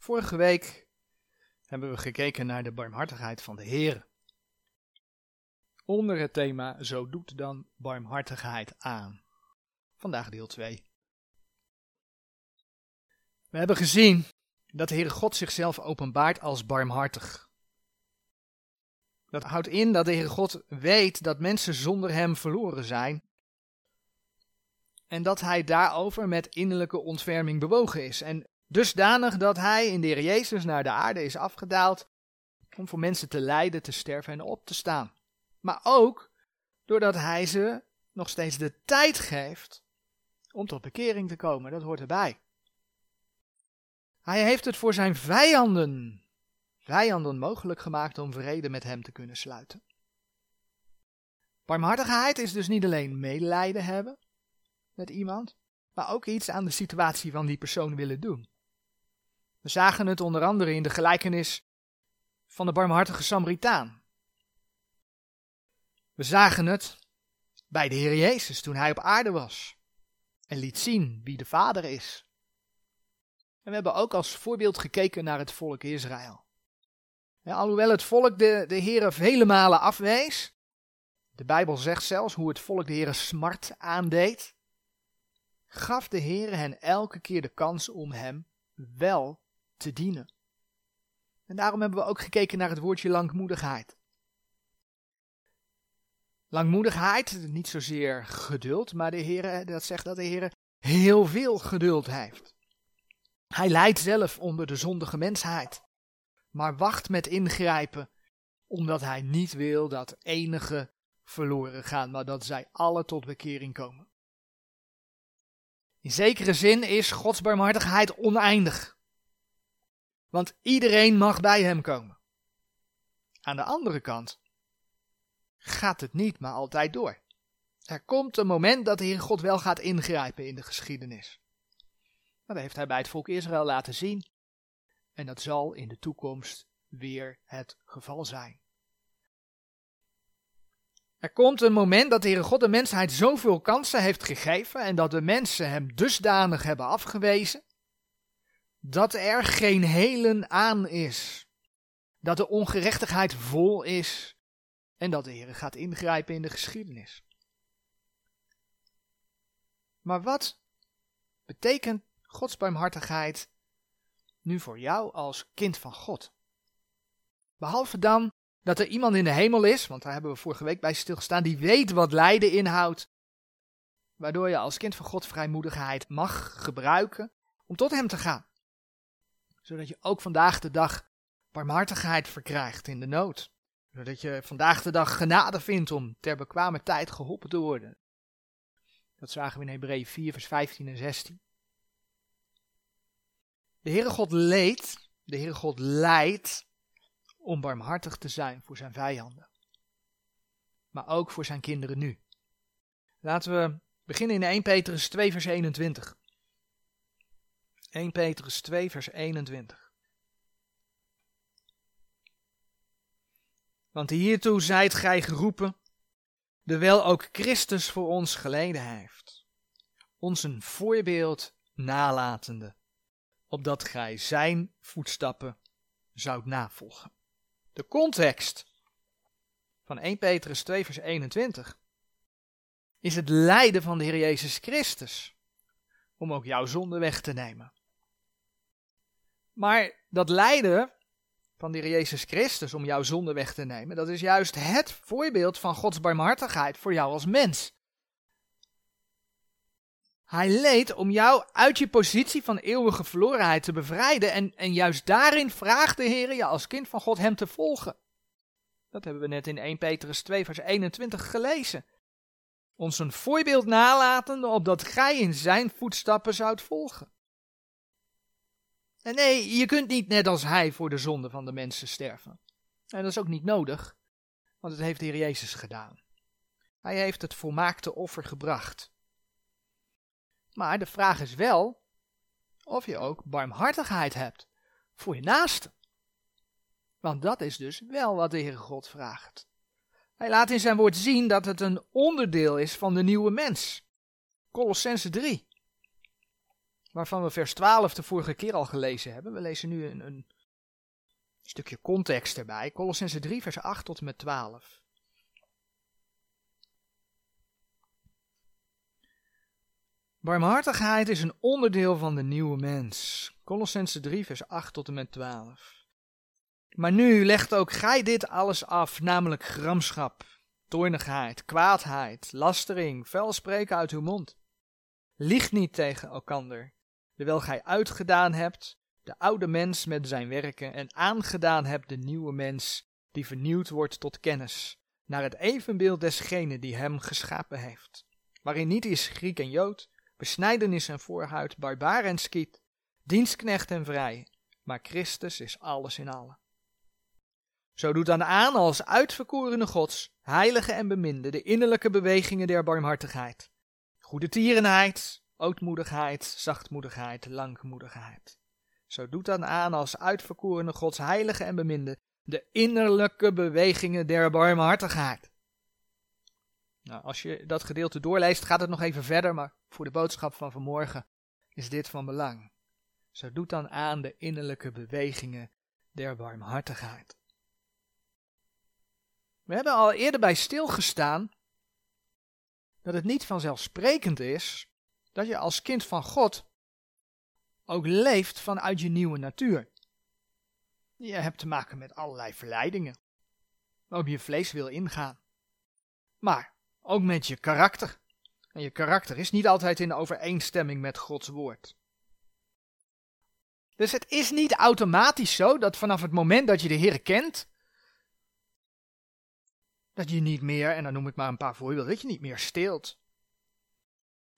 Vorige week hebben we gekeken naar de barmhartigheid van de Heer. Onder het thema Zo doet dan barmhartigheid aan. Vandaag deel 2. We hebben gezien dat de Heere God zichzelf openbaart als barmhartig. Dat houdt in dat de Heere God weet dat mensen zonder Hem verloren zijn. En dat Hij daarover met innerlijke ontferming bewogen is. En dusdanig dat Hij in de Heer Jezus naar de aarde is afgedaald om voor mensen te lijden, te sterven en op te staan. Maar ook doordat Hij ze nog steeds de tijd geeft om tot bekering te komen. Dat hoort erbij. Hij heeft het voor zijn vijanden, vijanden mogelijk gemaakt om vrede met hem te kunnen sluiten. Barmhartigheid is dus niet alleen medelijden hebben met iemand, maar ook iets aan de situatie van die persoon willen doen. We zagen het onder andere in de gelijkenis van de barmhartige Samaritaan. We zagen het bij de Heer Jezus toen hij op aarde was en liet zien wie de Vader is. En we hebben ook als voorbeeld gekeken naar het volk Israël. Ja, alhoewel het volk de, de Heer vele malen afwees, de Bijbel zegt zelfs hoe het volk de Heer smart aandeed, gaf de Heer hen elke keer de kans om hem wel te dienen. En daarom hebben we ook gekeken naar het woordje langmoedigheid. Langmoedigheid, niet zozeer geduld, maar de Heer, dat zegt dat de Heer heel veel geduld heeft. Hij lijdt zelf onder de zondige mensheid, maar wacht met ingrijpen, omdat hij niet wil dat enige verloren gaan, maar dat zij alle tot bekering komen. In zekere zin is Gods barmhartigheid oneindig, want iedereen mag bij hem komen. Aan de andere kant gaat het niet maar altijd door. Er komt een moment dat de Heer God wel gaat ingrijpen in de geschiedenis. Dat heeft hij bij het volk Israël laten zien. En dat zal in de toekomst weer het geval zijn. Er komt een moment dat de Heere God de mensheid zoveel kansen heeft gegeven en dat de mensen hem dusdanig hebben afgewezen, dat er geen helen aan is, dat de ongerechtigheid vol is en dat de Heer gaat ingrijpen in de geschiedenis. Maar wat betekent Gods barmhartigheid nu voor jou als kind van God? Behalve dan dat er iemand in de hemel is, want daar hebben we vorige week bij stilgestaan, die weet wat lijden inhoudt, waardoor je als kind van God vrijmoedigheid mag gebruiken om tot Hem te gaan. Zodat je ook vandaag de dag barmhartigheid verkrijgt in de nood. Zodat je vandaag de dag genade vindt om ter bekwame tijd geholpen te worden. Dat zagen we in Hebreeën 4, vers 15 en 16. De Heere God leed, de Heere God leidt om barmhartig te zijn voor zijn vijanden. Maar ook voor zijn kinderen nu. Laten we beginnen in 1 Petrus 2 vers 21. 1 Petrus 2 vers 21. Want hiertoe zijt gij geroepen, terwijl ook Christus voor ons geleden heeft, ons een voorbeeld nalatende opdat gij zijn voetstappen zoudt navolgen. De context van 1 Petrus 2 vers 21 is het lijden van de Heer Jezus Christus om ook jouw zonde weg te nemen. Maar dat lijden van Heer Jezus Christus om jouw zonde weg te nemen, dat is juist het voorbeeld van Gods barmhartigheid voor jou als mens. Hij leed om jou uit je positie van eeuwige verlorenheid te bevrijden. En, en juist daarin vraagt de Heer je als kind van God hem te volgen. Dat hebben we net in 1 Petrus 2 vers 21 gelezen. Ons een voorbeeld nalatende opdat gij in zijn voetstappen zoudt volgen. En nee, je kunt niet net als hij voor de zonde van de mensen sterven. En dat is ook niet nodig, want het heeft de Heer Jezus gedaan. Hij heeft het volmaakte offer gebracht. Maar de vraag is wel of je ook barmhartigheid hebt voor je naaste. Want dat is dus wel wat de Heere God vraagt. Hij laat in zijn woord zien dat het een onderdeel is van de nieuwe mens. Colossense 3. Waarvan we vers 12 de vorige keer al gelezen hebben. We lezen nu een, een stukje context erbij. Colossense 3, vers 8 tot en met 12. Barmhartigheid is een onderdeel van de nieuwe mens. Colossense 3, vers 8 tot en met 12. Maar nu legt ook gij dit alles af, namelijk gramschap, toornigheid, kwaadheid, lastering, spreken uit uw mond. Lieg niet tegen elkander, terwijl gij uitgedaan hebt de oude mens met zijn werken en aangedaan hebt de nieuwe mens, die vernieuwd wordt tot kennis, naar het evenbeeld desgene die hem geschapen heeft, waarin niet is Griek en Jood, besnijdenis en voorhuid, barbaar en skiet, dienstknecht en vrij, maar Christus is alles in allen. Zo doet dan aan als uitverkorene gods, heilige en beminde, de innerlijke bewegingen der barmhartigheid. Goede tierenheid, ootmoedigheid, zachtmoedigheid, langmoedigheid. Zo doet dan aan als uitverkorene gods, heilige en beminde, de innerlijke bewegingen der barmhartigheid. Nou, als je dat gedeelte doorleest, gaat het nog even verder, maar voor de boodschap van vanmorgen is dit van belang. Zo doet dan aan de innerlijke bewegingen der barmhartigheid. We hebben al eerder bij stilgestaan dat het niet vanzelfsprekend is dat je als kind van God ook leeft vanuit je nieuwe natuur. Je hebt te maken met allerlei verleidingen, waarop je vlees wil ingaan. Maar ook met je karakter. En je karakter is niet altijd in overeenstemming met Gods woord. Dus het is niet automatisch zo dat vanaf het moment dat je de Heer kent, dat je niet meer, en dan noem ik maar een paar voorbeelden, dat je niet meer steelt.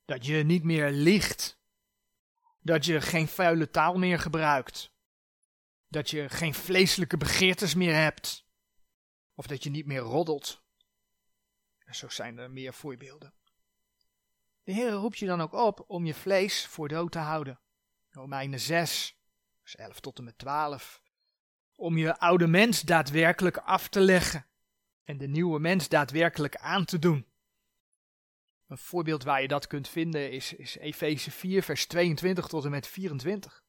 Dat je niet meer liegt. Dat je geen vuile taal meer gebruikt. Dat je geen vleeselijke begeertes meer hebt. Of dat je niet meer roddelt. En zo zijn er meer voorbeelden. De Heer roept je dan ook op om je vlees voor dood te houden. Romeinen 6, vers 11 tot en met 12. Om je oude mens daadwerkelijk af te leggen en de nieuwe mens daadwerkelijk aan te doen. Een voorbeeld waar je dat kunt vinden is, is Efeze 4, vers 22 tot en met 24.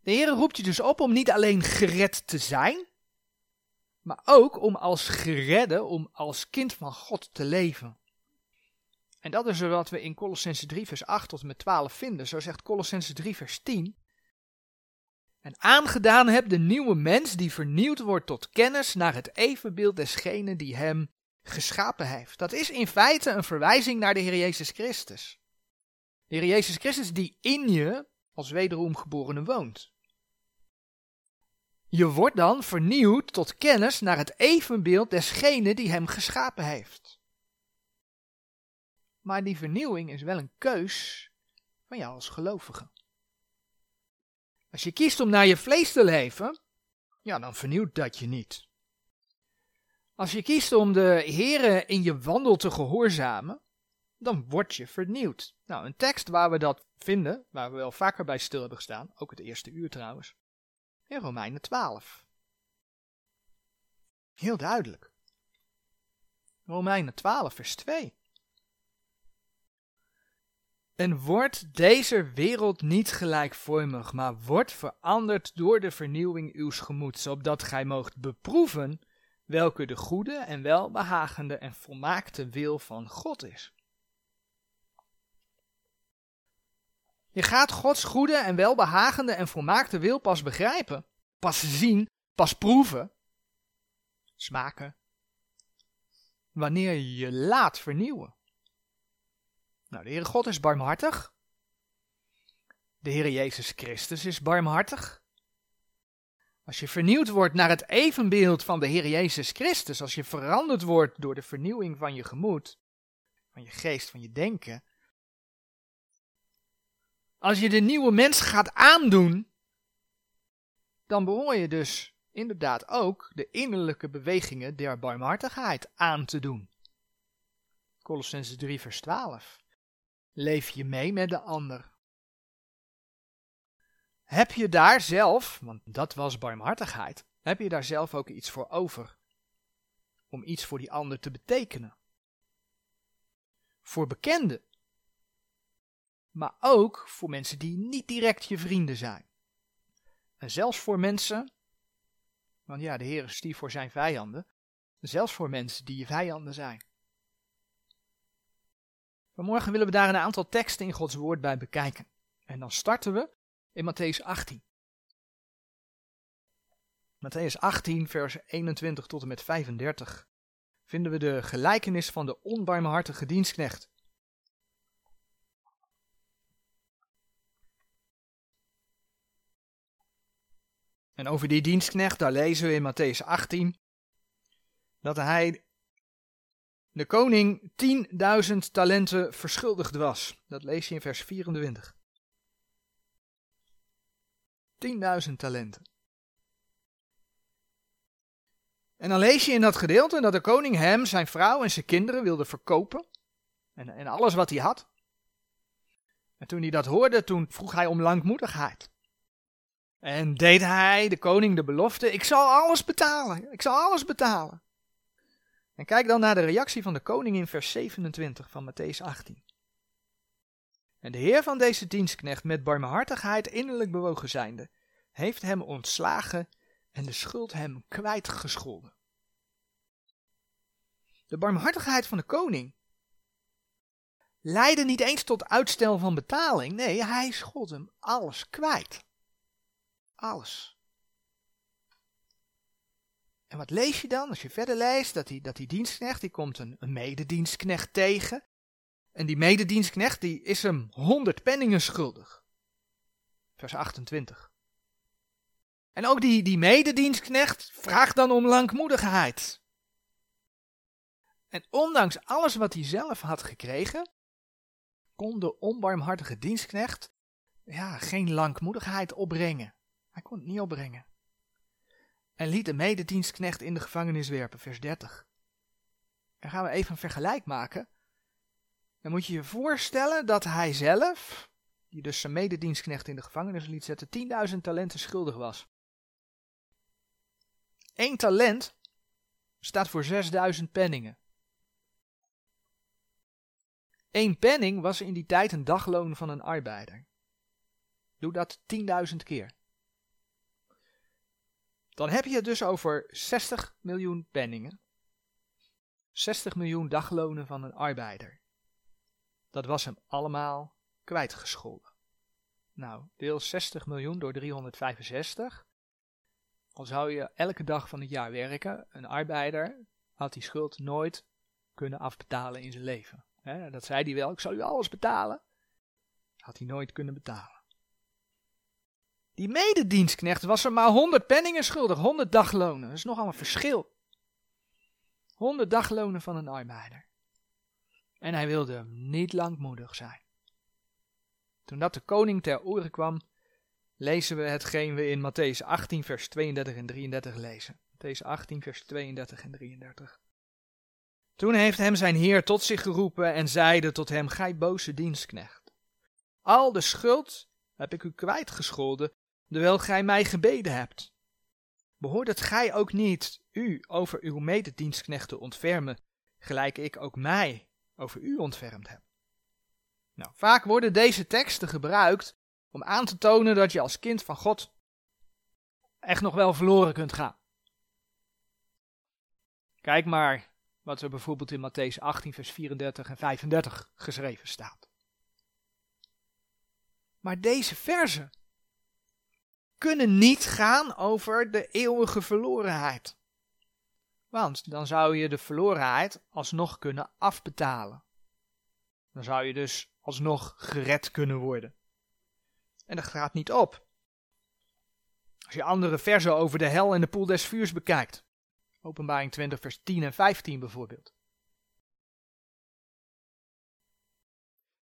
De Heer roept je dus op om niet alleen gered te zijn, maar ook om als geredde, om als kind van God te leven. En dat is wat we in Colossense 3, vers 8 tot en met 12 vinden. Zo zegt Colossense 3, vers 10 en aangedaan hebt de nieuwe mens die vernieuwd wordt tot kennis naar het evenbeeld desgene die hem geschapen heeft. Dat is in feite een verwijzing naar de Heer Jezus Christus. De Heer Jezus Christus die in je als wederom geborene woont. Je wordt dan vernieuwd tot kennis naar het evenbeeld desgene die hem geschapen heeft. Maar die vernieuwing is wel een keus van jou als gelovige. Als je kiest om naar je vlees te leven, ja, dan vernieuwt dat je niet. Als je kiest om de Here in je wandel te gehoorzamen, dan word je vernieuwd. Nou, een tekst waar we dat vinden, waar we wel vaker bij stil hebben gestaan, ook het eerste uur trouwens, in Romeinen 12. Heel duidelijk. Romeinen 12, vers 2. En wordt deze wereld niet gelijkvormig, maar wordt veranderd door de vernieuwing uws gemoeds, opdat gij moogt beproeven welke de goede en welbehagende en volmaakte wil van God is. Je gaat Gods goede en welbehagende en volmaakte wil pas begrijpen, pas zien, pas proeven, smaken, wanneer je je laat vernieuwen. Nou, de Heere God is barmhartig. De Heere Jezus Christus is barmhartig. Als je vernieuwd wordt naar het evenbeeld van de Heer Jezus Christus, als je veranderd wordt door de vernieuwing van je gemoed, van je geest, van je denken, als je de nieuwe mens gaat aandoen, dan behoor je dus inderdaad ook de innerlijke bewegingen der barmhartigheid aan te doen. Colossense 3 vers 12. Leef je mee met de ander? Heb je daar zelf, want dat was barmhartigheid, heb je daar zelf ook iets voor over? Om iets voor die ander te betekenen? Voor bekenden maar ook voor mensen die niet direct je vrienden zijn. En zelfs voor mensen, want ja, de Heer stief voor zijn vijanden, zelfs voor mensen die je vijanden zijn. Vanmorgen willen we daar een aantal teksten in Gods woord bij bekijken. En dan starten we in Matthäus 18. Matthäus 18, vers 21 tot en met 35 vinden we de gelijkenis van de onbarmhartige dienstknecht. En over die dienstknecht, daar lezen we in Matthäus 18 dat hij de koning 10.000 talenten verschuldigd was. Dat lees je in vers 24. 10.000 talenten. En dan lees je in dat gedeelte dat de koning hem, zijn vrouw en zijn kinderen wilde verkopen. En, en alles wat hij had. En toen hij dat hoorde, toen vroeg hij om langmoedigheid. En deed hij, de koning, de belofte: Ik zal alles betalen. Ik zal alles betalen. En kijk dan naar de reactie van de koning in vers 27 van Matthäus 18. En de heer van deze dienstknecht, met barmhartigheid innerlijk bewogen zijnde, heeft hem ontslagen en de schuld hem kwijtgescholden. De barmhartigheid van de koning leidde niet eens tot uitstel van betaling. Nee, hij schold hem alles kwijt. Alles. En wat lees je dan als je verder leest? Dat die, dat die dienstknecht, die komt een, een mededienstknecht tegen. En die mededienstknecht die is hem honderd penningen schuldig. Vers 28. En ook die, die mededienstknecht vraagt dan om langmoedigheid. En ondanks alles wat hij zelf had gekregen, kon de onbarmhartige dienstknecht ja, geen langmoedigheid opbrengen. Hij kon het niet opbrengen. En liet de mededienstknecht in de gevangenis werpen, vers 30. Dan gaan we even een vergelijk maken. Dan moet je je voorstellen dat hij zelf, die dus zijn mededienstknecht in de gevangenis liet zetten, 10.000 talenten schuldig was. Eén talent staat voor 6000 penningen. Eén penning was in die tijd een dagloon van een arbeider. Doe dat 10.000 keer. Dan heb je het dus over 60 miljoen penningen. 60 miljoen daglonen van een arbeider. Dat was hem allemaal kwijtgescholden. Nou, deel 60 miljoen door 365. Al zou je elke dag van het jaar werken, een arbeider had die schuld nooit kunnen afbetalen in zijn leven. dat zei hij wel, ik zal u alles betalen. Had hij nooit kunnen betalen. Die mededienstknecht was er maar 100 penningen schuldig, 100 daglonen. Dat is nogal een verschil. 100 daglonen van een arbeider. En hij wilde niet langmoedig zijn. Toen dat de koning ter oren kwam, lezen we hetgeen we in Matthäus 18, vers 32 en 33 lezen. Matthäus 18, vers 32 en 33. Toen heeft hem zijn heer tot zich geroepen en zeide tot hem, gij boze dienstknecht. Al de schuld heb ik u kwijtgescholden, terwijl gij mij gebeden hebt. Behoort het gij ook niet u over uw mededienstknechten ontfermen, gelijk ik ook mij over u ontfermd heb? Nou, vaak worden deze teksten gebruikt om aan te tonen dat je als kind van God echt nog wel verloren kunt gaan. Kijk maar wat er bijvoorbeeld in Matthäus 18, vers 34 en 35 geschreven staat. Maar deze verzen kunnen niet gaan over de eeuwige verlorenheid. Want dan zou je de verlorenheid alsnog kunnen afbetalen. Dan zou je dus alsnog gered kunnen worden. En dat gaat niet op. Als je andere versen over de hel en de poel des vuurs bekijkt. Openbaring 20 vers 10 en 15 bijvoorbeeld.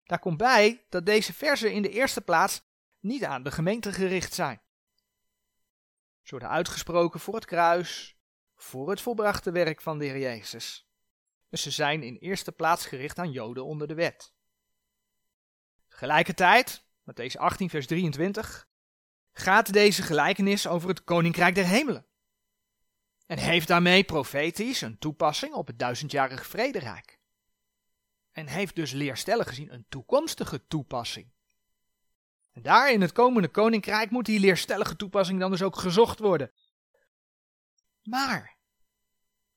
Daar komt bij dat deze versen in de eerste plaats niet aan de gemeente gericht zijn. Ze worden uitgesproken voor het kruis, voor het volbrachte werk van de Heer Jezus. Dus ze zijn in eerste plaats gericht aan Joden onder de wet. Tegelijkertijd, deze 18 vers 23, gaat deze gelijkenis over het Koninkrijk der Hemelen. En heeft daarmee profetisch een toepassing op het duizendjarige vrederijk. En heeft dus leerstellig gezien een toekomstige toepassing En daar in het komende koninkrijk moet die leerstellige toepassing dan dus ook gezocht worden. Maar,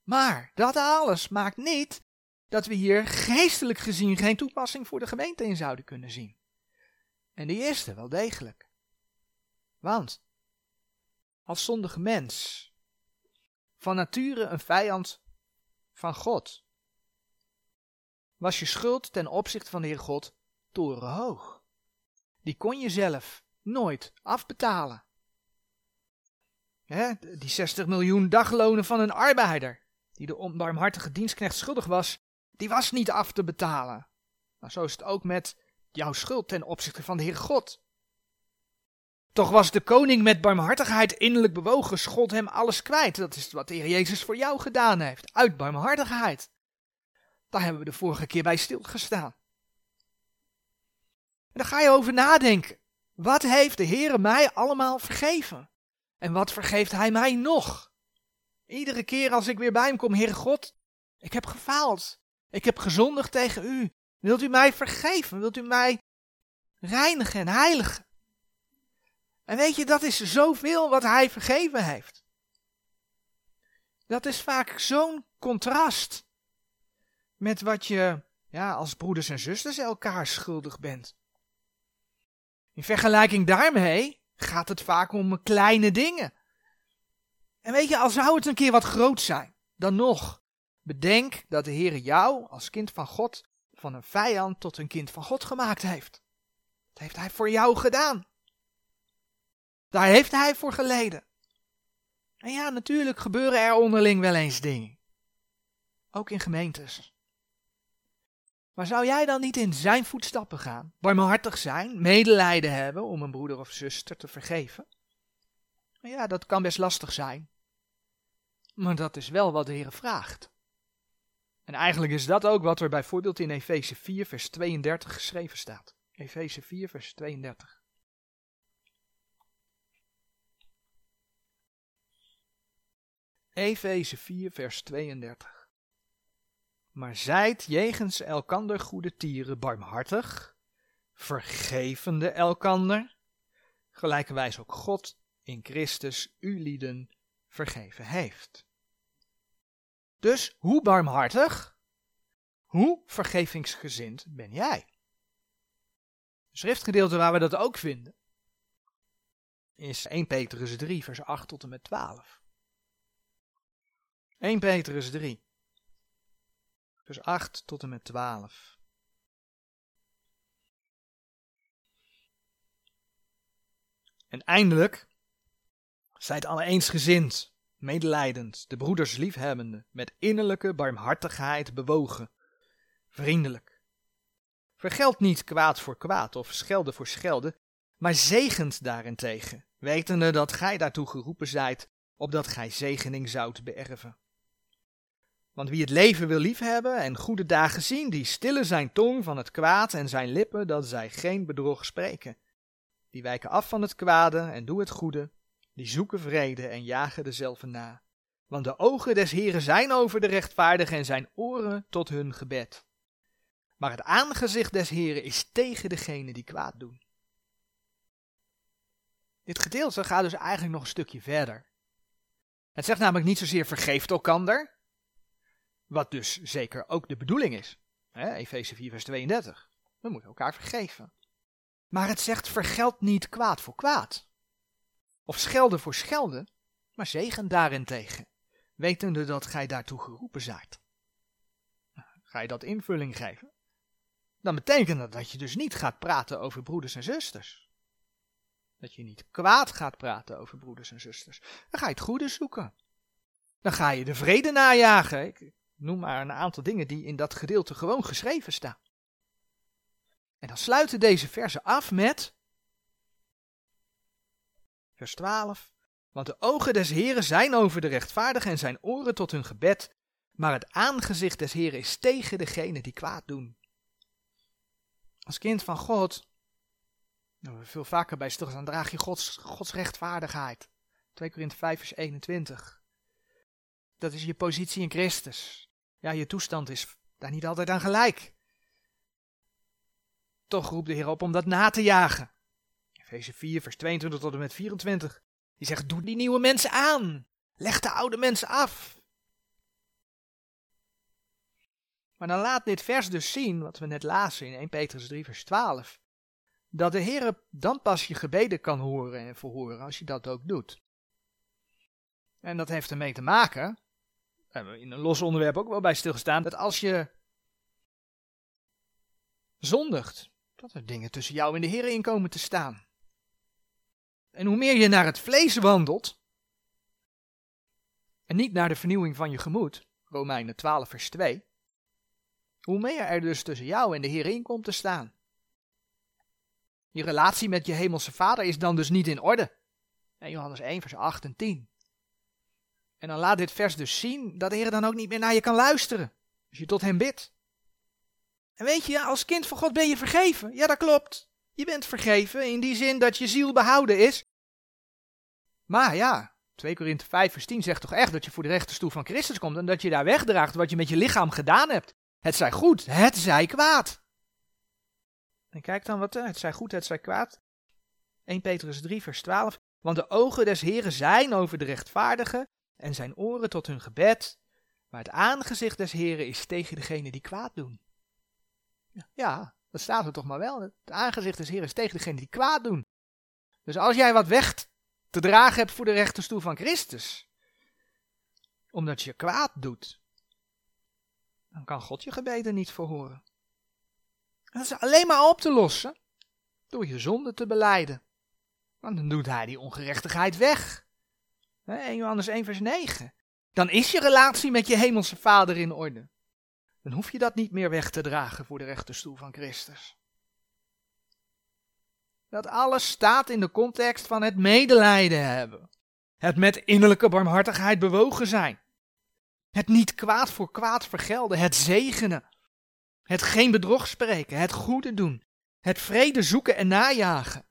maar, dat alles maakt niet dat we hier geestelijk gezien geen toepassing voor de gemeente in zouden kunnen zien. En die is er wel degelijk. Want, als zondige mens, van nature een vijand van God, was je schuld ten opzichte van de Heer God torenhoog. Die kon je zelf nooit afbetalen. die 60 miljoen daglonen van een arbeider, die de onbarmhartige dienstknecht schuldig was, die was niet af te betalen. Nou, zo is het ook met jouw schuld ten opzichte van de Heer God. Toch was de koning met barmhartigheid innerlijk bewogen, schot hem alles kwijt. Dat is wat de Heer Jezus voor jou gedaan heeft, uit barmhartigheid. Daar hebben we de vorige keer bij stilgestaan. En dan ga je over nadenken. Wat heeft de Heer mij allemaal vergeven? En wat vergeeft Hij mij nog? Iedere keer als ik weer bij hem kom, Heer God, ik heb gefaald. Ik heb gezondigd tegen u. Wilt u mij vergeven? Wilt u mij reinigen en heiligen? En weet je, dat is zoveel wat hij vergeven heeft. Dat is vaak zo'n contrast met wat je ja, als broeders en zusters elkaar schuldig bent. In vergelijking daarmee gaat het vaak om kleine dingen. En weet je, al zou het een keer wat groot zijn, dan nog, bedenk dat de Heer jou als kind van God van een vijand tot een kind van God gemaakt heeft. Dat heeft Hij voor jou gedaan. Daar heeft Hij voor geleden. En ja, natuurlijk gebeuren er onderling wel eens dingen. Ook in gemeentes. Maar zou jij dan niet in zijn voetstappen gaan? Barmhartig zijn, medelijden hebben om een broeder of zuster te vergeven? Ja, dat kan best lastig zijn. Maar dat is wel wat de Heer vraagt. En eigenlijk is dat ook wat er bijvoorbeeld in Efeze 4, vers 32 geschreven staat. Efeze 4, vers 32. Efeze 4, vers 32. Maar zijt jegens elkander goede tieren barmhartig, vergevende elkander, gelijkerwijs ook God in Christus u lieden vergeven heeft. Dus hoe barmhartig, hoe vergevingsgezind ben jij? Een schriftgedeelte waar we dat ook vinden is 1 Petrus 3, vers 8 tot en met 12. 1 Petrus 3, vers 8 tot en met 12. En eindelijk, zijt alle eensgezind, medelijdend, de broeders liefhebbende, met innerlijke barmhartigheid bewogen, vriendelijk. Vergeld niet kwaad voor kwaad of schelde voor schelde, maar zegent daarentegen, wetende dat gij daartoe geroepen zijt, opdat gij zegening zoudt beërven. Want wie het leven wil liefhebben en goede dagen zien, die stillen zijn tong van het kwaad en zijn lippen, dat zij geen bedrog spreken. Die wijken af van het kwade en doen het goede, die zoeken vrede en jagen dezelfde na. Want de ogen des Heren zijn over de rechtvaardigen en zijn oren tot hun gebed. Maar het aangezicht des Heren is tegen degene die kwaad doen. Dit gedeelte gaat dus eigenlijk nog een stukje verder. Het zegt namelijk niet zozeer vergeeft elkander, wat dus zeker ook de bedoeling is. Efeze 4 vers 32. We moeten elkaar vergeven. Maar het zegt vergeld niet kwaad voor kwaad of schelden voor schelden, maar zegen daarentegen, wetende dat gij daartoe geroepen zijt. Ga je dat invulling geven? Dan betekent dat dat je dus niet gaat praten over broeders en zusters. Dat je niet kwaad gaat praten over broeders en zusters. Dan ga je het goede zoeken. Dan ga je de vrede najagen. Ik noem maar een aantal dingen die in dat gedeelte gewoon geschreven staan. En dan sluiten deze versen af met Vers 12. Want de ogen des Heren zijn over de rechtvaardigen en zijn oren tot hun gebed, maar het aangezicht des Heren is tegen degene die kwaad doen. Als kind van God, nou, veel vaker bij stilstaan, draag je Gods, Gods rechtvaardigheid. 2 Korinthe 5 vers 21. Dat is je positie in Christus. Ja, je toestand is daar niet altijd aan gelijk. Toch roept de Heer op om dat na te jagen. Efeze 4, vers 22 tot en met 24. Die zegt, doe die nieuwe mensen aan. Leg de oude mensen af. Maar dan laat dit vers dus zien, wat we net lazen in 1 Petrus 3, vers 12, dat de Heer dan pas je gebeden kan horen en verhoren als je dat ook doet. En dat heeft ermee te maken, daar hebben we in een los onderwerp ook wel bij stilgestaan, dat als je zondigt, dat er dingen tussen jou en de Heer in komen te staan. En hoe meer je naar het vlees wandelt, en niet naar de vernieuwing van je gemoed, Romeinen 12 vers 2, hoe meer er dus tussen jou en de Heer in komt te staan. Je relatie met je hemelse vader is dan dus niet in orde. En Johannes 1 vers 8 en 10. En dan laat dit vers dus zien dat de Heer dan ook niet meer naar je kan luisteren, als je tot hem bidt. En weet je, als kind van God ben je vergeven. Ja, dat klopt. Je bent vergeven in die zin dat je ziel behouden is. Maar ja, 2 Korinthe 5 vers 10 zegt toch echt dat je voor de rechterstoel van Christus komt en dat je daar wegdraagt wat je met je lichaam gedaan hebt. Het zij goed, het zij kwaad. En kijk dan wat het zij goed, het zij kwaad. 1 Petrus 3 vers 12. Want de ogen des Heren zijn over de rechtvaardigen en zijn oren tot hun gebed. Maar het aangezicht des Heren is tegen degene die kwaad doen. Ja, dat staat er toch maar wel. Het aangezicht des Heren is tegen degene die kwaad doen. Dus als jij wat weg te dragen hebt voor de rechterstoel van Christus, omdat je kwaad doet, dan kan God je gebeden niet verhoren. Dat is alleen maar op te lossen door je zonde te beleiden. Want dan doet hij die ongerechtigheid weg. 1 Johannes 1 vers 9. Dan is je relatie met je hemelse vader in orde. Dan hoef je dat niet meer weg te dragen voor de rechterstoel van Christus. Dat alles staat in de context van het medelijden hebben. Het met innerlijke barmhartigheid bewogen zijn. Het niet kwaad voor kwaad vergelden, het zegenen. Het geen bedrog spreken, het goede doen. Het vrede zoeken en najagen.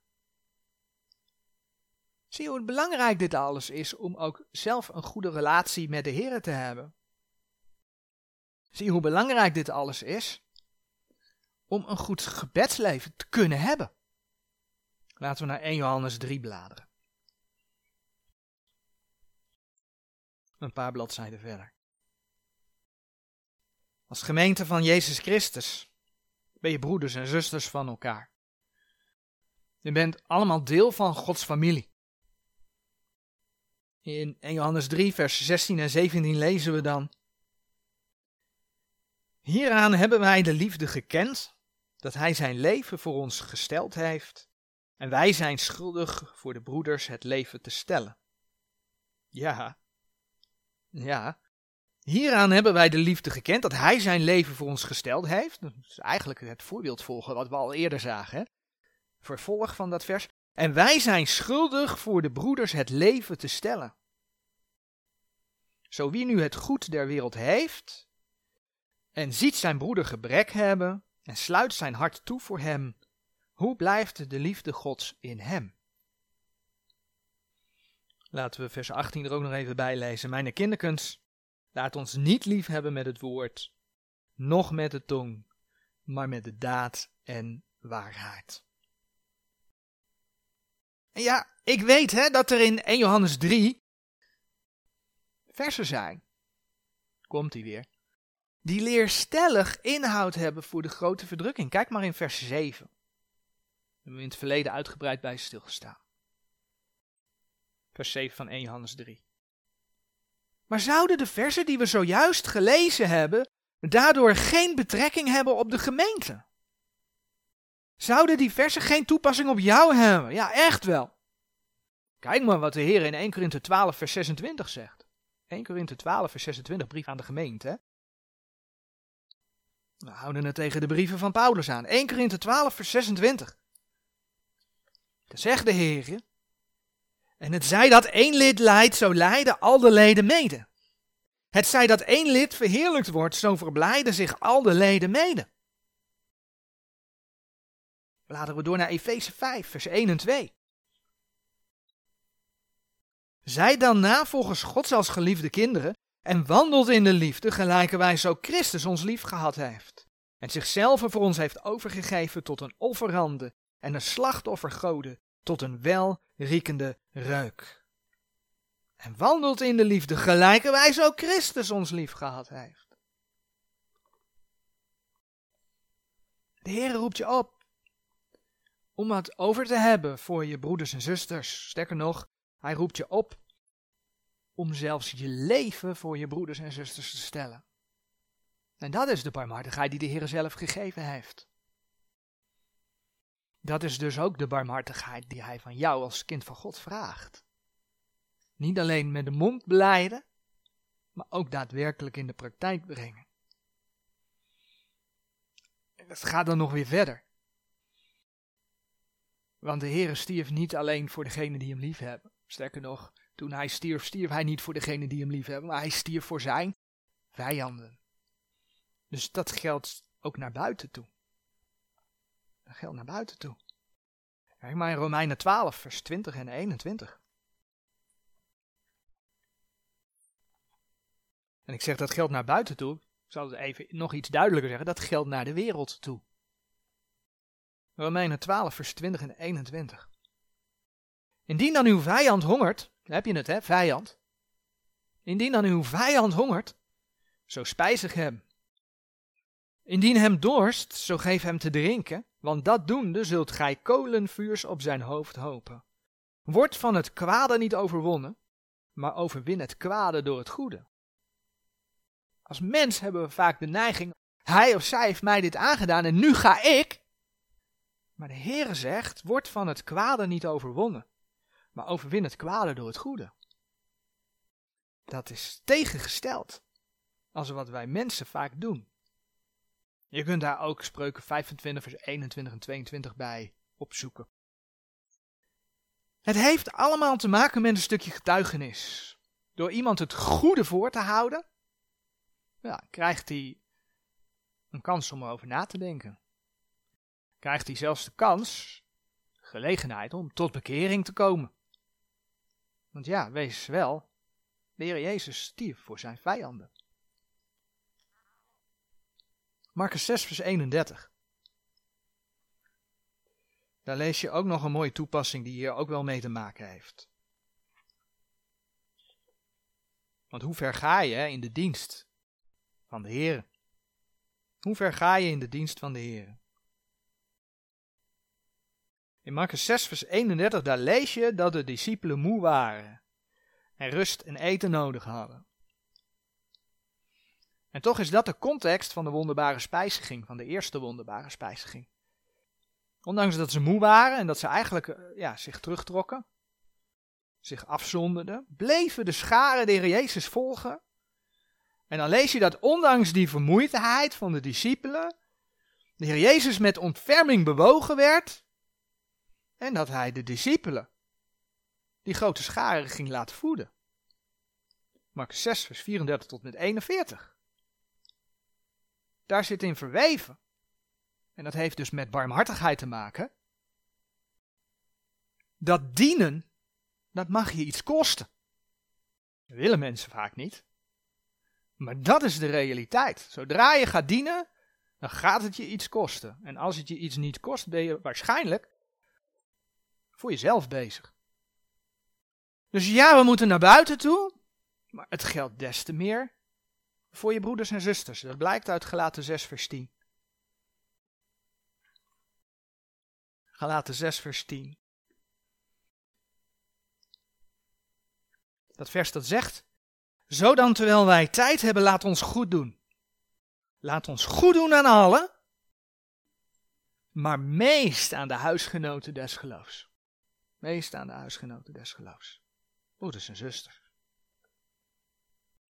Zie hoe belangrijk dit alles is om ook zelf een goede relatie met de Heer te hebben. Zie hoe belangrijk dit alles is om een goed gebedsleven te kunnen hebben. Laten we naar 1 Johannes 3 bladeren. Een paar bladzijden verder. Als gemeente van Jezus Christus ben je broeders en zusters van elkaar. Je bent allemaal deel van Gods familie. In 1 Johannes 3, vers 16 en 17 lezen we dan: Hieraan hebben wij de liefde gekend, dat Hij zijn leven voor ons gesteld heeft, en wij zijn schuldig voor de broeders het leven te stellen. Ja, ja, Hieraan hebben wij de liefde gekend, dat Hij zijn leven voor ons gesteld heeft. Dat is eigenlijk het voorbeeld volgen wat we al eerder zagen. Hè? Vervolg van dat vers. En wij zijn schuldig voor de broeders het leven te stellen. Zo wie nu het goed der wereld heeft, en ziet zijn broeder gebrek hebben, en sluit zijn hart toe voor hem, hoe blijft de liefde Gods in hem? Laten we vers 18 er ook nog even bij lezen. Mijn kinderkens, Laat ons niet lief hebben met het woord, noch met de tong, maar met de daad en waarheid. En ja, ik weet hè, dat er in 1 Johannes 3 versen zijn. Komt hij weer. Die leerstellig inhoud hebben voor de grote verdrukking. Kijk maar in vers 7. Daar hebben we in het verleden uitgebreid bij stilgestaan. Vers 7 van 1 Johannes 3. Maar zouden de versen die we zojuist gelezen hebben daardoor geen betrekking hebben op de gemeente? Zouden die versen geen toepassing op jou hebben? Ja, echt wel. Kijk maar wat de Heer in 1 Korinthe 12 vers 26 zegt. 1 Korinthe 12 vers 26, brief aan de gemeente. We houden het tegen de brieven van Paulus aan. 1 Korinthe 12 vers 26. Dan zegt de Heer, en het zij dat één lid leidt, zo leiden al de leden mede. Het zij dat één lid verheerlijkt wordt, zo verblijden zich al de leden mede. Bladeren we door naar Efeze 5, vers 1 en 2. Zij dan na volgens God als geliefde kinderen en wandelt in de liefde, gelijke wij zo Christus ons lief gehad heeft. En zichzelf voor ons heeft overgegeven tot een offerande en een slachtoffer tot een welriekende reuk. En wandelt in de liefde, gelijkerwijs ook Christus ons lief gehad heeft. De Heer roept je op om het over te hebben voor je broeders en zusters. Sterker nog, hij roept je op om zelfs je leven voor je broeders en zusters te stellen. En dat is de barmhartigheid die de Heer zelf gegeven heeft. Dat is dus ook de barmhartigheid die Hij van jou als kind van God vraagt. Niet alleen met de mond beleiden, maar ook daadwerkelijk in de praktijk brengen. Het gaat dan nog weer verder. Want de Heer stierf niet alleen voor degenen die hem lief hebben. Sterker nog, toen hij stierf, stierf hij niet voor degenen die hem lief hebben, maar hij stierf voor zijn vijanden. Dus dat geldt ook naar buiten toe. Dat geldt naar buiten toe. Kijk maar in Romeinen 12, vers 20 en 21. En ik zeg dat geldt naar buiten toe. Ik zal het even nog iets duidelijker zeggen. Dat geldt naar de wereld toe. Romeinen 12, vers 20 en 21. Indien dan uw vijand hongert, heb je het hè, vijand. Indien dan uw vijand hongert, zo spijzig hem. Indien hem dorst, zo geef hem te drinken, want dat doende zult gij kolenvuurs op zijn hoofd hopen. Word van het kwade niet overwonnen, maar overwin het kwade door het goede. Als mens hebben we vaak de neiging, hij of zij heeft mij dit aangedaan en nu ga ik. Maar de Heere zegt, word van het kwade niet overwonnen, maar overwin het kwade door het goede. Dat is tegengesteld als wat wij mensen vaak doen. Je kunt daar ook spreuken 25 vers 21 en 22 bij opzoeken. Het heeft allemaal te maken met een stukje getuigenis. Door iemand het goede voor te houden, ja, krijgt hij een kans om erover na te denken. Krijgt hij zelfs de kans, gelegenheid om tot bekering te komen. Want ja, wees wel, de Heer Jezus stierf voor zijn vijanden. Marcus 6, vers 31. Daar lees je ook nog een mooie toepassing die hier ook wel mee te maken heeft. Want hoe ver ga je in de dienst van de Heer? Hoe ver ga je in de dienst van de Heer? In Marcus 6, vers 31, daar lees je dat de discipelen moe waren en rust en eten nodig hadden. En toch is dat de context van de wonderbare spijziging, van de eerste wonderbare spijziging. Ondanks dat ze moe waren en dat ze eigenlijk eh, ja, zich terugtrokken, zich afzonderden, bleven de scharen de Heer Jezus volgen. En dan lees je dat ondanks die vermoeidheid van de discipelen, de Heer Jezus met ontferming bewogen werd en dat hij de discipelen, die grote scharen, ging laten voeden. Marcus 6, vers 34 tot met 41 daar zit in verweven. En dat heeft dus met barmhartigheid te maken. Dat dienen, dat mag je iets kosten. Dat willen mensen vaak niet. Maar dat is de realiteit. Zodra je gaat dienen, dan gaat het je iets kosten. En als het je iets niet kost, ben je waarschijnlijk voor jezelf bezig. Dus ja, we moeten naar buiten toe, maar het geldt des te meer voor je broeders en zusters. Dat blijkt uit Galaten 6 vers 10. Galaten 6 vers 10. Dat vers dat zegt, zo dan terwijl wij tijd hebben, laat ons goed doen. Laat ons goed doen aan allen, maar meest aan de huisgenoten des geloofs. Meest aan de huisgenoten des geloofs. Broeders en zusters.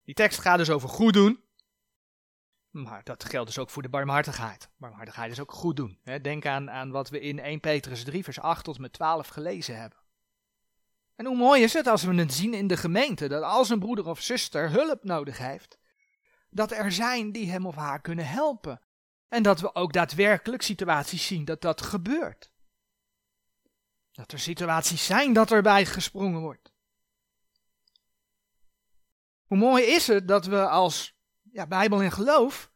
Die tekst gaat dus over goed doen. Maar dat geldt dus ook voor de barmhartigheid. Barmhartigheid is ook goed doen. Denk aan, aan wat we in 1 Petrus 3 vers 8 tot met 12 gelezen hebben. En hoe mooi is het als we het zien in de gemeente, dat als een broeder of zuster hulp nodig heeft, dat er zijn die hem of haar kunnen helpen. En dat we ook daadwerkelijk situaties zien dat dat gebeurt. Dat er situaties zijn dat erbij gesprongen wordt. Hoe mooi is het dat we als ja, Bijbel en geloof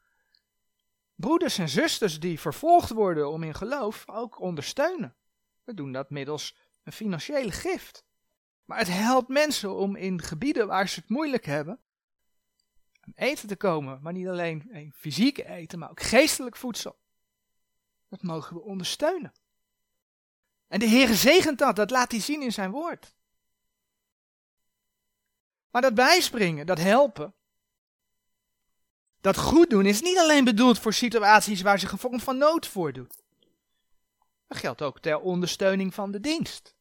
broeders en zusters die vervolgd worden om in geloof ook ondersteunen. We doen dat middels een financiële gift. Maar het helpt mensen om in gebieden waar ze het moeilijk hebben, aan eten te komen. Maar niet alleen fysiek eten, maar ook geestelijk voedsel. Dat mogen we ondersteunen. En de Heer zegent dat, dat laat hij zien in zijn woord. Maar dat bijspringen, dat helpen, dat goed doen is niet alleen bedoeld voor situaties waar zich een vorm van nood voordoet. Dat geldt ook ter ondersteuning van de dienst.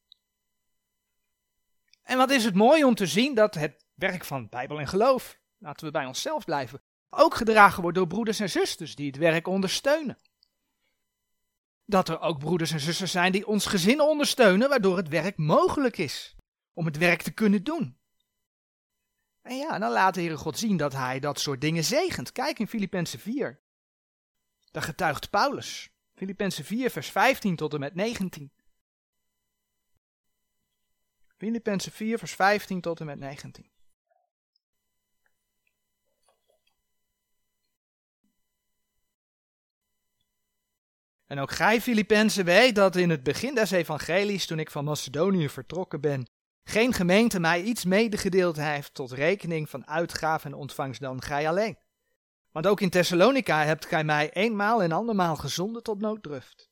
En wat is het mooi om te zien dat het werk van Bijbel en geloof, laten we bij onszelf blijven, ook gedragen wordt door broeders en zusters die het werk ondersteunen. Dat er ook broeders en zusters zijn die ons gezin ondersteunen, waardoor het werk mogelijk is om het werk te kunnen doen. En ja, dan laat de Heere God zien dat hij dat soort dingen zegent. Kijk in Filippenzen 4. Daar getuigt Paulus. Filippenzen 4, vers 15 tot en met 19. Filippenzen 4, vers 15 tot en met 19. En ook gij, Filippenzen, weet dat in het begin des evangelies, toen ik van Macedonië vertrokken ben, geen gemeente mij iets medegedeeld heeft tot rekening van uitgaven en ontvangst dan gij alleen. Want ook in Thessalonica hebt gij mij eenmaal en andermaal gezonden tot nooddruft.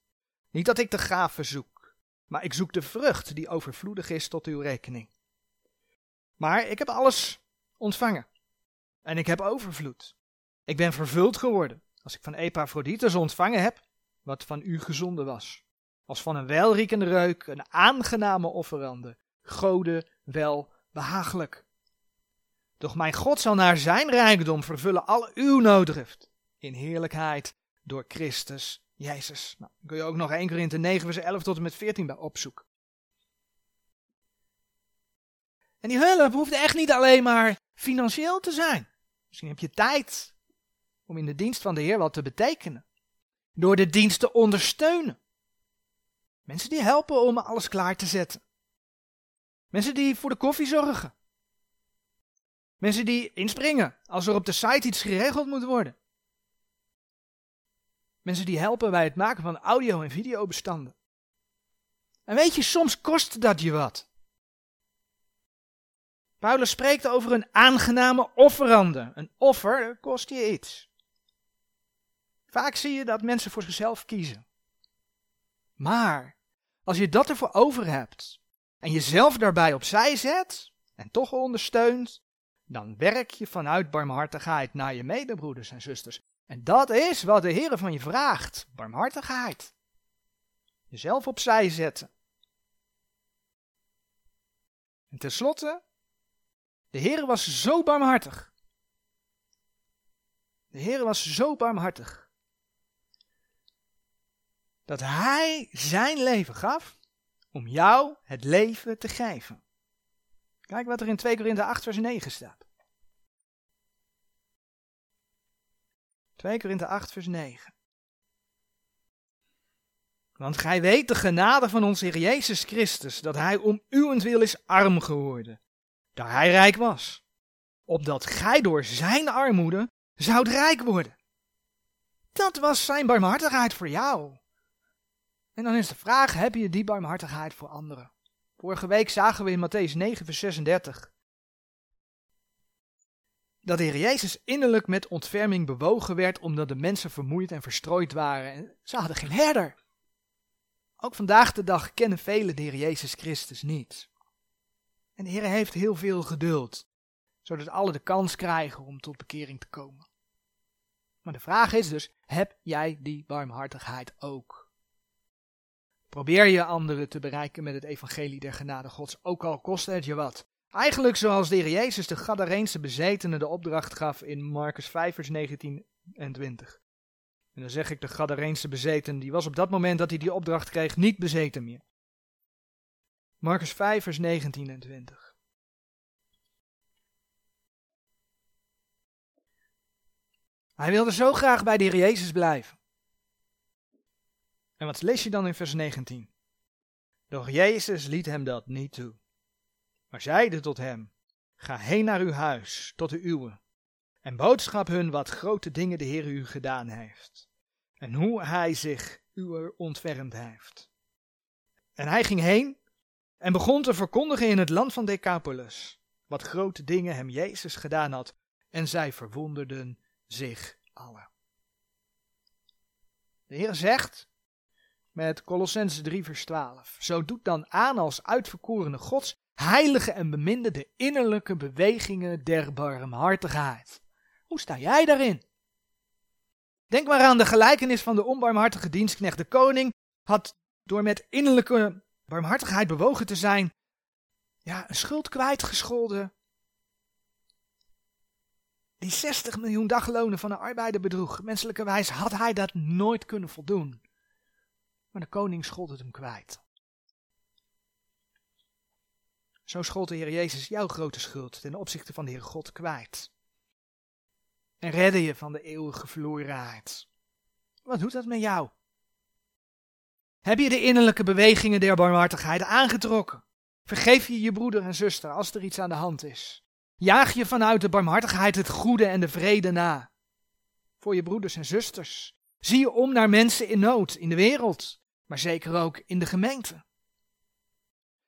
Niet dat ik de gave zoek, maar ik zoek de vrucht die overvloedig is tot uw rekening. Maar ik heb alles ontvangen. En ik heb overvloed. Ik ben vervuld geworden, als ik van Epaphroditus ontvangen heb, wat van u gezonden was. Als van een welriekende reuk, een aangename offerande, Gode wel behagelijk. Doch mijn God zal naar zijn rijkdom vervullen al uw nooddrift in heerlijkheid door Christus Jezus. Nou, kun je ook nog 1 Korinthe 9 vers 11 tot en met 14 bij opzoeken. En die hulp hoeft echt niet alleen maar financieel te zijn. Misschien heb je tijd om in de dienst van de Heer wat te betekenen. Door de dienst te ondersteunen. Mensen die helpen om alles klaar te zetten. Mensen die voor de koffie zorgen. Mensen die inspringen als er op de site iets geregeld moet worden. Mensen die helpen bij het maken van audio- en videobestanden. En weet je, soms kost dat je wat. Paulus spreekt over een aangename offerande. Een offer kost je iets. Vaak zie je dat mensen voor zichzelf kiezen. Maar als je dat ervoor over hebt en jezelf daarbij opzij zet en toch ondersteunt, dan werk je vanuit barmhartigheid naar je medebroeders en zusters. En dat is wat de Heer van je vraagt: barmhartigheid. Jezelf opzij zetten. En tenslotte, de Heer was zo barmhartig. De Heer was zo barmhartig. Dat Hij zijn leven gaf om jou het leven te geven. Kijk wat er in 2 Korinthe 8 vers 9 staat. 2 Korinthe 8 vers 9. Want gij weet de genade van onze Heer Jezus Christus, dat hij om uwentwil is arm geworden, daar hij rijk was, opdat gij door zijn armoede zoudt rijk worden. Dat was zijn barmhartigheid voor jou. En dan is de vraag, heb je die barmhartigheid voor anderen? Vorige week zagen we in Matthäus 9, vers 36 dat de Heer Jezus innerlijk met ontferming bewogen werd omdat de mensen vermoeid en verstrooid waren en ze hadden geen herder. Ook vandaag de dag kennen velen de Heer Jezus Christus niet. En de Heer heeft heel veel geduld, zodat alle de kans krijgen om tot bekering te komen. Maar de vraag is dus, heb jij die barmhartigheid ook? Probeer je anderen te bereiken met het evangelie der genade gods, ook al kost het je wat. Eigenlijk zoals de Heer Jezus de Gadareense bezetenen de opdracht gaf in Marcus 5 vers 19 en 20. En dan zeg ik de Gadareense bezeten, die was op dat moment dat hij die opdracht kreeg niet bezeten meer. Marcus 5 vers 19 en 20. Hij wilde zo graag bij de Heer Jezus blijven. En wat lees je dan in vers 19? Doch Jezus liet hem dat niet toe, maar zeide tot hem, ga heen naar uw huis, tot de uwe, en boodschap hun wat grote dingen de Heer u gedaan heeft, en hoe hij zich uwer ontfermd heeft. En hij ging heen en begon te verkondigen in het land van Decapolis, wat grote dingen hem Jezus gedaan had, en zij verwonderden zich allen. De Heer zegt met Colossense 3 vers 12, zo doet dan aan als uitverkorene Gods, heilige en beminde de innerlijke bewegingen der barmhartigheid. Hoe sta jij daarin? Denk maar aan de gelijkenis van de onbarmhartige dienstknecht. De koning had door met innerlijke barmhartigheid bewogen te zijn, ja, een schuld kwijtgescholden. Die 60 miljoen daglonen van een arbeider bedroeg. Menselijkerwijs had hij dat nooit kunnen voldoen. Maar de koning schold het hem kwijt. Zo schold de Heer Jezus jouw grote schuld ten opzichte van de Heer God kwijt. En redde je van de eeuwige verlorenheid. Wat doet dat met jou? Heb je de innerlijke bewegingen der barmhartigheid aangetrokken? Vergeef je je broeder en zuster als er iets aan de hand is? Jaag je vanuit de barmhartigheid het goede en de vrede na? Voor je broeders en zusters. Zie je om naar mensen in nood in de wereld, maar zeker ook in de gemeente.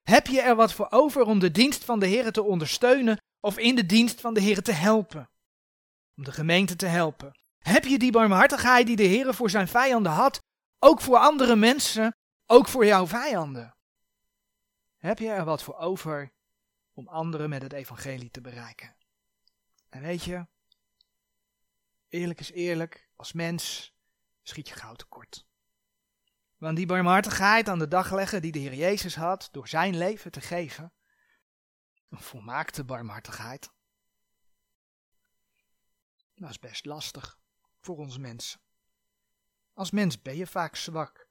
Heb je er wat voor over om de dienst van de Heer te ondersteunen of in de dienst van de Heer te helpen? Om de gemeente te helpen. Heb je die barmhartigheid die de Heer voor zijn vijanden had, ook voor andere mensen, ook voor jouw vijanden? Heb je er wat voor over om anderen met het evangelie te bereiken? En weet je, eerlijk is eerlijk, als mens schiet je gauw tekort. Want die barmhartigheid aan de dag leggen die de Heer Jezus had door zijn leven te geven, een volmaakte barmhartigheid, dat is best lastig voor ons mensen. Als mens ben je vaak zwak.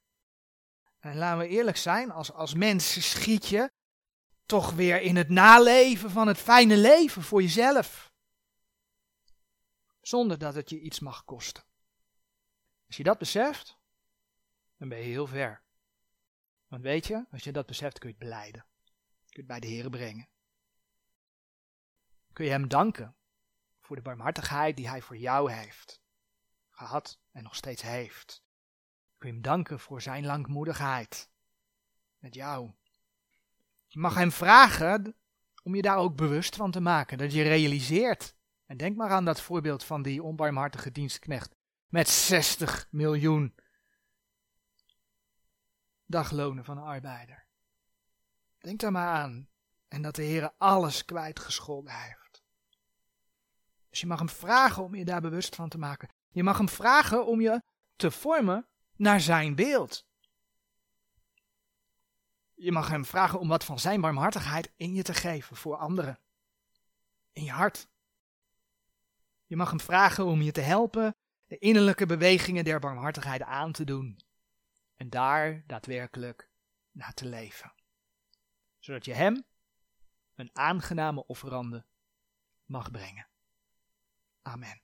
En laten we eerlijk zijn, als, als mens schiet je toch weer in het naleven van het fijne leven voor jezelf. Zonder dat het je iets mag kosten. Als je dat beseft, dan ben je heel ver. Want weet je, als je dat beseft kun je het beleiden. Kun je het bij de Heer brengen. Kun je hem danken voor de barmhartigheid die hij voor jou heeft. Gehad en nog steeds heeft. Kun je hem danken voor zijn langmoedigheid. Met jou. Je mag hem vragen om je daar ook bewust van te maken. Dat je realiseert. En denk maar aan dat voorbeeld van die onbarmhartige dienstknecht. Met 60 miljoen daglonen van een arbeider. Denk daar maar aan. En dat de Heer alles kwijtgescholden heeft. Dus je mag hem vragen om je daar bewust van te maken. Je mag hem vragen om je te vormen naar zijn beeld. Je mag hem vragen om wat van zijn barmhartigheid in je te geven voor anderen. In je hart. Je mag hem vragen om je te helpen de innerlijke bewegingen der barmhartigheid aan te doen en daar daadwerkelijk naar te leven. Zodat je Hem een aangename offerande mag brengen. Amen.